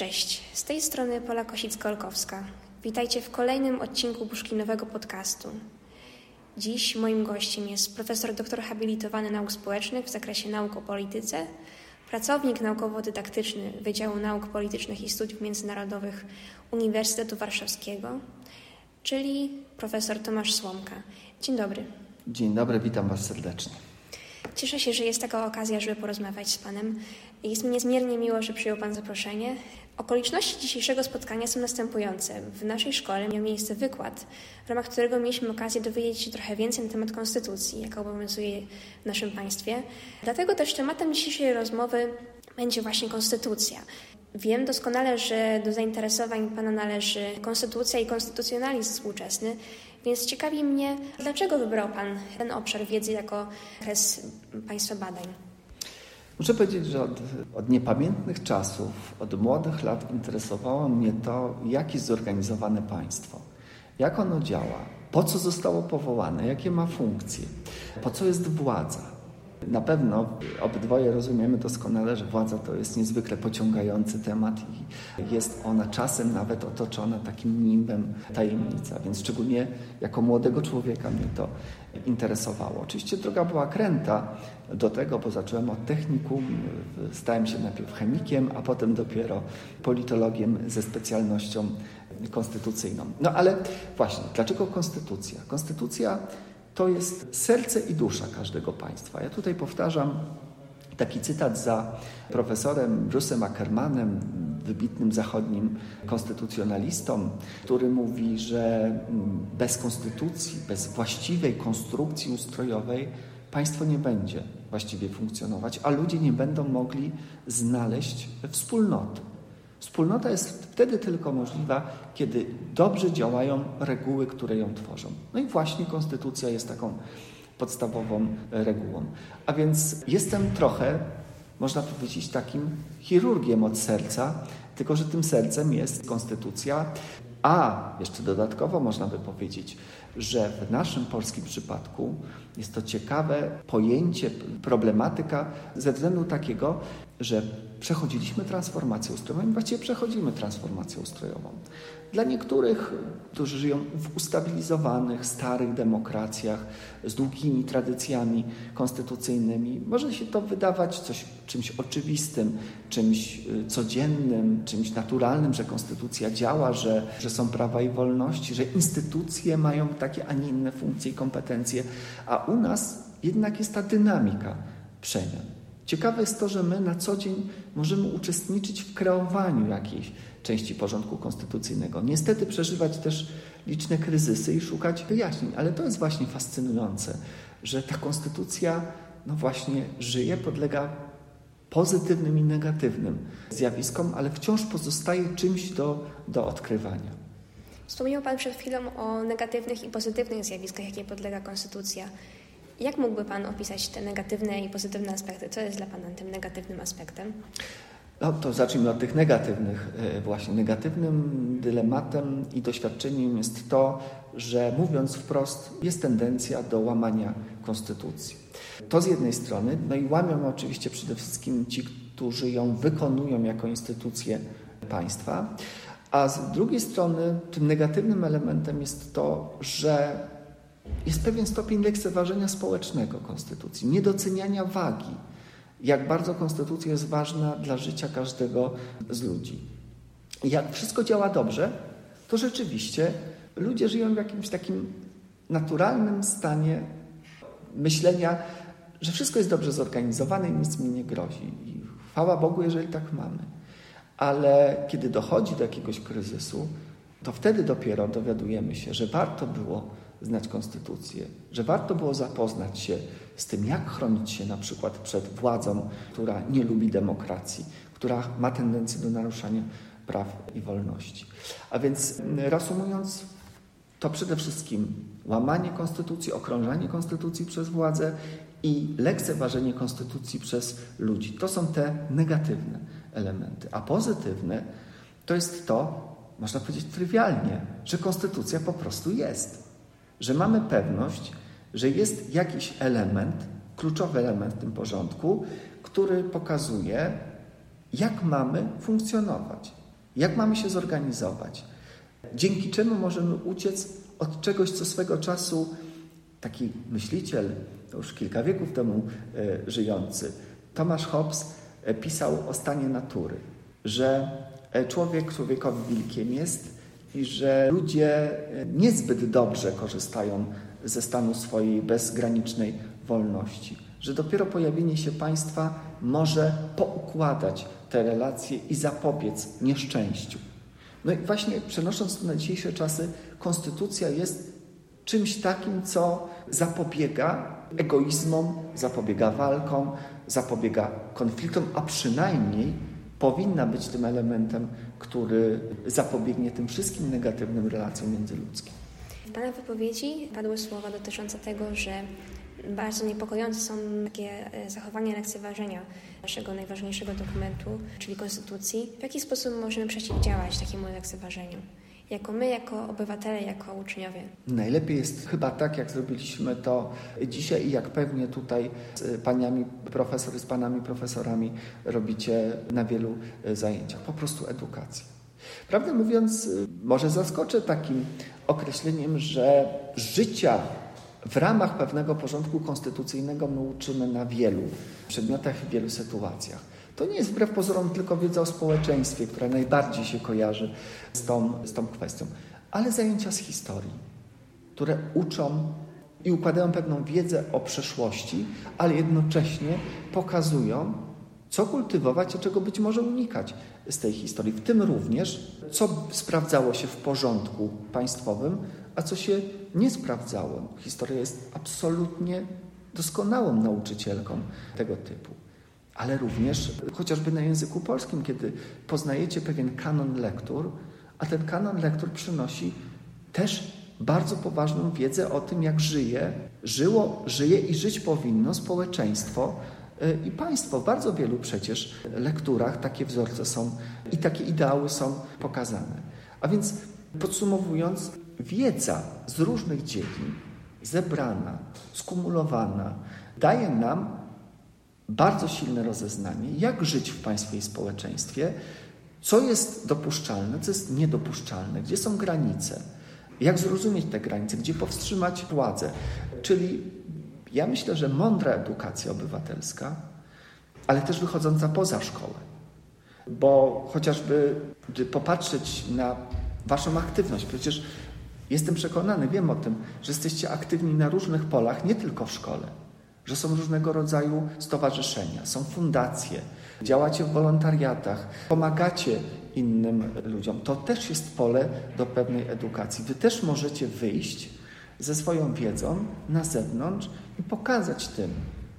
Cześć, z tej strony Pola Kosicka-Olkowska. Witajcie w kolejnym odcinku Buszkinowego podcastu. Dziś moim gościem jest profesor doktor habilitowany nauk społecznych w zakresie nauk o polityce, pracownik naukowo-dydaktyczny Wydziału Nauk Politycznych i Studiów Międzynarodowych Uniwersytetu Warszawskiego, czyli profesor Tomasz Słomka. Dzień dobry. Dzień dobry, witam Was serdecznie. Cieszę się, że jest taka okazja, żeby porozmawiać z Panem. Jest mi niezmiernie miło, że przyjął Pan zaproszenie. Okoliczności dzisiejszego spotkania są następujące. W naszej szkole miał miejsce wykład, w ramach którego mieliśmy okazję dowiedzieć się trochę więcej na temat konstytucji, jaka obowiązuje w naszym państwie. Dlatego też tematem dzisiejszej rozmowy będzie właśnie konstytucja. Wiem doskonale, że do zainteresowań Pana należy konstytucja i konstytucjonalizm współczesny, więc ciekawi mnie, dlaczego wybrał Pan ten obszar wiedzy jako zakres Państwa badań? Muszę powiedzieć, że od, od, niepamiętnych czasów, od młodych lat interesowało mnie to, jak jest zorganizowane państwo, jak ono działa, po co zostało powołane, jakie ma funkcje, po co jest władza. Na pewno obydwoje rozumiemy doskonale, że władza to jest niezwykle pociągający temat i jest ona czasem nawet otoczona takim nimbem tajemnica, więc szczególnie jako młodego człowieka mnie to interesowało. Oczywiście droga była kręta do tego, bo zacząłem od technikum, stałem się najpierw chemikiem, a potem dopiero politologiem ze specjalnością konstytucyjną. No ale właśnie, dlaczego konstytucja? Konstytucja to jest serce i dusza każdego państwa. Ja tutaj powtarzam taki cytat za profesorem Bruce'em Ackermanem, wybitnym zachodnim konstytucjonalistą, który mówi, że bez konstytucji, bez właściwej konstrukcji ustrojowej państwo nie będzie właściwie funkcjonować, a ludzie nie będą mogli znaleźć wspólnoty. Wspólnota jest wtedy tylko możliwa, kiedy dobrze działają reguły, które ją tworzą. No i właśnie konstytucja jest taką podstawową regułą. A więc jestem trochę, można powiedzieć, takim chirurgiem od serca, tylko że tym sercem jest konstytucja, a jeszcze dodatkowo można by powiedzieć, że w naszym polskim przypadku jest to ciekawe pojęcie, problematyka ze względu takiego, że przechodziliśmy transformację ustrojową i właściwie przechodzimy transformację ustrojową. Dla niektórych, którzy żyją w ustabilizowanych, starych demokracjach z długimi tradycjami konstytucyjnymi, może się to wydawać coś, czymś oczywistym, czymś y, codziennym, czymś naturalnym, że konstytucja działa, że, że są prawa i wolności, że instytucje mają takie, a nie inne funkcje i kompetencje, a u nas jednak jest ta dynamika przemian. Ciekawe jest to, że my na co dzień możemy uczestniczyć w kreowaniu jakiejś części porządku konstytucyjnego. Niestety przeżywać też liczne kryzysy i szukać wyjaśnień, ale to jest właśnie fascynujące, że ta konstytucja no właśnie żyje, podlega pozytywnym i negatywnym zjawiskom, ale wciąż pozostaje czymś do, do odkrywania. Wspomniał Pan przed chwilą o negatywnych i pozytywnych zjawiskach, jakie podlega konstytucja. Jak mógłby Pan opisać te negatywne i pozytywne aspekty? Co jest dla Pana tym negatywnym aspektem? No to zacznijmy od tych negatywnych. E, właśnie negatywnym dylematem i doświadczeniem jest to, że mówiąc wprost, jest tendencja do łamania konstytucji. To z jednej strony, no i łamią oczywiście przede wszystkim ci, którzy ją wykonują jako instytucję państwa, a z drugiej strony tym negatywnym elementem jest to, że jest pewien stopień lekceważenia społecznego konstytucji, niedoceniania wagi, jak bardzo konstytucja jest ważna dla życia każdego z ludzi. Jak wszystko działa dobrze, to rzeczywiście ludzie żyją w jakimś takim naturalnym stanie myślenia, że wszystko jest dobrze zorganizowane i nic mi nie grozi. I chwała Bogu, jeżeli tak mamy. Ale kiedy dochodzi do jakiegoś kryzysu, to wtedy dopiero dowiadujemy się, że warto było znać konstytucję, że warto było zapoznać się z tym, jak chronić się na przykład przed władzą, która nie lubi demokracji, która ma tendencję do naruszania praw i wolności. A więc reasumując, to przede wszystkim łamanie konstytucji, okrążanie konstytucji przez władzę i lekceważenie konstytucji przez ludzi. To są te negatywne elementy. A pozytywne to jest to, można powiedzieć trywialnie, że konstytucja po prostu jest że mamy pewność, że jest jakiś element, kluczowy element w tym porządku, który pokazuje, jak mamy funkcjonować. Jak mamy się zorganizować? Dzięki czemu możemy uciec od czegoś, co swego czasu taki myśliciel, już kilka wieków temu e, żyjący, Thomas Hobbes e, pisał o stanie natury, że e, człowiek człowiekowi wilkiem jest i że ludzie niezbyt dobrze korzystają ze stanu swojej bezgranicznej wolności, że dopiero pojawienie się państwa może poukładać te relacje i zapobiec nieszczęściu. No i właśnie przenosząc to na dzisiejsze czasy, konstytucja jest czymś takim, co zapobiega egoizmom, zapobiega walkom, zapobiega konfliktom, a przynajmniej powinna być tym elementem, który zapobiegnie tym wszystkim negatywnym relacjom międzyludzkim. W Pana wypowiedzi padły słowa dotyczące tego, że bardzo niepokojące są takie e, zachowania lekceważenia naszego najważniejszego dokumentu, czyli Konstytucji. W jaki sposób możemy przeciwdziałać takiemu lekceważeniu? Jako my, jako obywatele, jako uczniowie. Najlepiej jest chyba tak, jak zrobiliśmy to dzisiaj i jak pewnie tutaj z paniami profesor, z panami profesorami robicie na wielu e, zajęciach. Po prostu edukacja. Prawdę mówiąc, e, może zaskoczę takim określeniem, że życia w ramach pewnego porządku konstytucyjnego my uczymy na wielu przedmiotach i wielu sytuacjach. To nie jest wbrew pozorom tylko wiedza o społeczeństwie, która najbardziej się kojarzy z tą, z tą kwestią, ale zajęcia z historii, które uczą i układają pewną wiedzę o przeszłości, ale jednocześnie pokazują, co kultywować, a czego być może unikać z tej historii. W tym również, co sprawdzało się w porządku państwowym, a co się nie sprawdzało. Historia jest absolutnie doskonałą nauczycielką tego typu. Ale również chociażby na języku polskim, kiedy poznajecie pewien kanon lektur, a ten kanon lektur przynosi też bardzo poważną wiedzę o tym, jak żyje, żyło, żyje i żyć powinno społeczeństwo e, i państwo. W bardzo wielu przecież lekturach takie wzorce są i takie ideały są pokazane. A więc podsumowując, wiedza z różnych dziedzin, zebrana, skumulowana, daje nam bardzo silne rozeznanie, jak żyć w państwie i społeczeństwie, co jest dopuszczalne, co jest niedopuszczalne, gdzie są granice, jak zrozumieć te granice, gdzie powstrzymać władzę. Czyli ja myślę, że mądra edukacja obywatelska, ale też wychodząca poza szkołę. Bo chociażby, gdy popatrzeć na Waszą aktywność, przecież Jestem przekonany, wiem o tym, że jesteście aktywni na różnych polach, nie tylko w szkole, że są różnego rodzaju stowarzyszenia, są fundacje, działacie w wolontariatach, pomagacie innym ludziom. To też jest pole do pewnej edukacji. Wy też możecie wyjść ze swoją wiedzą na zewnątrz i pokazać tym,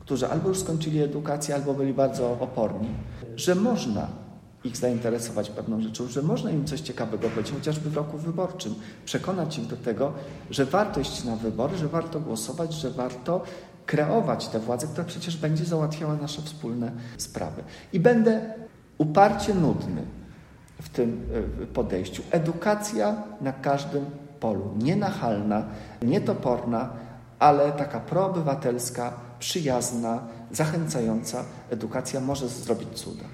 którzy albo już skończyli edukację, albo byli bardzo oporni, że można ich zainteresować pewną rzeczą, że można im coś ciekawego powiedzieć, chociażby w roku wyborczym, przekonać ich do tego, że warto iść na wybory, że warto głosować, że warto kreować tę władzę, która przecież będzie załatwiała nasze wspólne sprawy. I będę uparcie nudny w tym e, podejściu. Edukacja na każdym polu, nienachalna, nietoporna, ale taka proobywatelska, przyjazna, zachęcająca edukacja może zrobić cuda.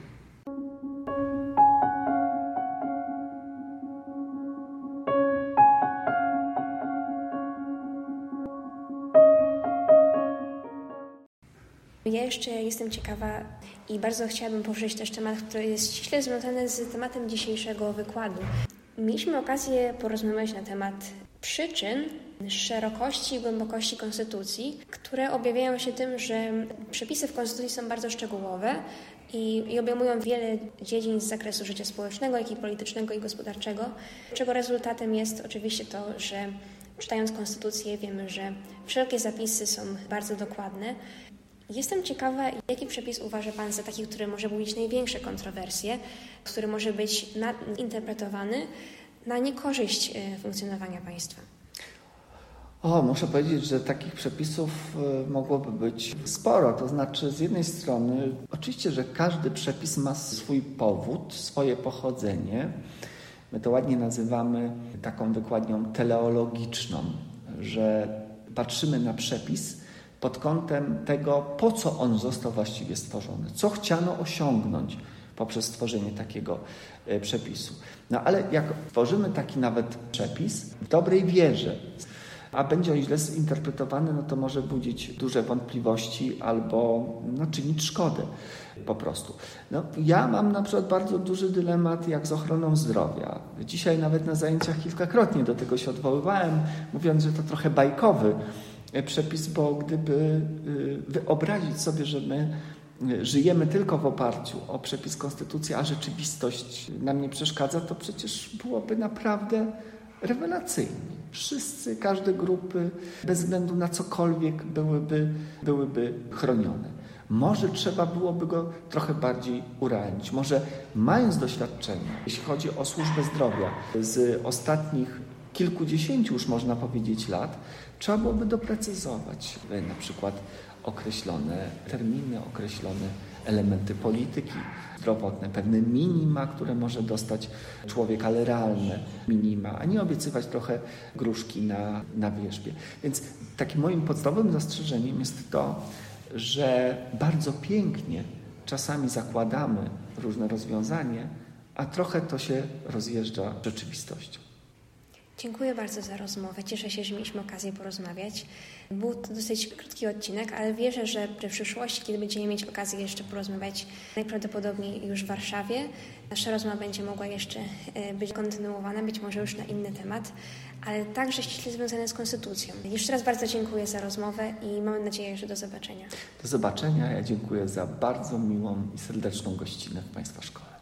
Jeszcze jestem ciekawa i bardzo chciałabym poruszyć też temat, który jest ściśle związany z tematem dzisiejszego wykładu. Mieliśmy okazję porozmawiać na temat przyczyn szerokości i głębokości konstytucji, które objawiają się tym, że przepisy w konstytucji są bardzo szczegółowe i, i obejmują wiele dziedzin z zakresu życia społecznego, jak i politycznego i gospodarczego, czego rezultatem jest oczywiście to, że czytając konstytucję wiemy, że wszelkie zapisy są bardzo dokładne, Jestem ciekawa, jaki przepis uważa Pan za taki, który może budzić największe kontrowersje, który może być interpretowany na niekorzyść e, funkcjonowania państwa? O, muszę powiedzieć, że takich przepisów e, mogłoby być sporo. To znaczy, z jednej strony, oczywiście, że każdy przepis ma swój powód, swoje pochodzenie. My to ładnie nazywamy taką wykładnią teleologiczną, że patrzymy na przepis pod kątem tego, po co on został właściwie stworzony, co chciano osiągnąć poprzez stworzenie takiego e, przepisu. No ale jak tworzymy taki nawet przepis w dobrej wierze, a będzie on źle zinterpretowany, no to może budzić duże wątpliwości albo no, czynić szkodę po prostu. No, ja mam na przykład bardzo duży dylemat jak z ochroną zdrowia. Dzisiaj nawet na zajęciach kilkakrotnie do tego się odwoływałem, mówiąc, że to trochę bajkowy przepis, bo gdyby y, wyobrazić sobie, że my y, żyjemy tylko w oparciu o przepis konstytucji, a rzeczywistość nam nie przeszkadza, to przecież byłoby naprawdę rewelacyjnie. Wszyscy, każde grupy, bez względu na cokolwiek, byłyby, byłyby chronione. Może trzeba byłoby go trochę bardziej urealnić. Może mając doświadczenie, jeśli chodzi o służbę zdrowia z ostatnich kilkudziesięciu już można powiedzieć lat, trzeba byłoby doprecyzować na przykład określone terminy, określone elementy polityki zdrowotne, pewne minima, które może dostać człowiek, ale realne minima, a nie obiecywać trochę gruszki na, na wierzbie. Więc takim moim podstawowym zastrzeżeniem jest to, że bardzo pięknie czasami zakładamy różne rozwiązanie, a trochę to się rozjeżdża rzeczywistością. Dziękuję bardzo za rozmowę. Cieszę się, że mieliśmy okazję porozmawiać. Był to dosyć krótki odcinek, ale wierzę, że w przyszłości, kiedy będziemy mieć okazję jeszcze porozmawiać, najprawdopodobniej już w Warszawie, nasza rozmowa będzie mogła jeszcze e, być kontynuowana, być może już na inny temat, ale także ściśle związane z konstytucją. Jeszcze raz bardzo dziękuję za rozmowę i mam nadzieję, że do zobaczenia. Do zobaczenia. Ja dziękuję za bardzo miłą i serdeczną gościnę w Państwa szkole.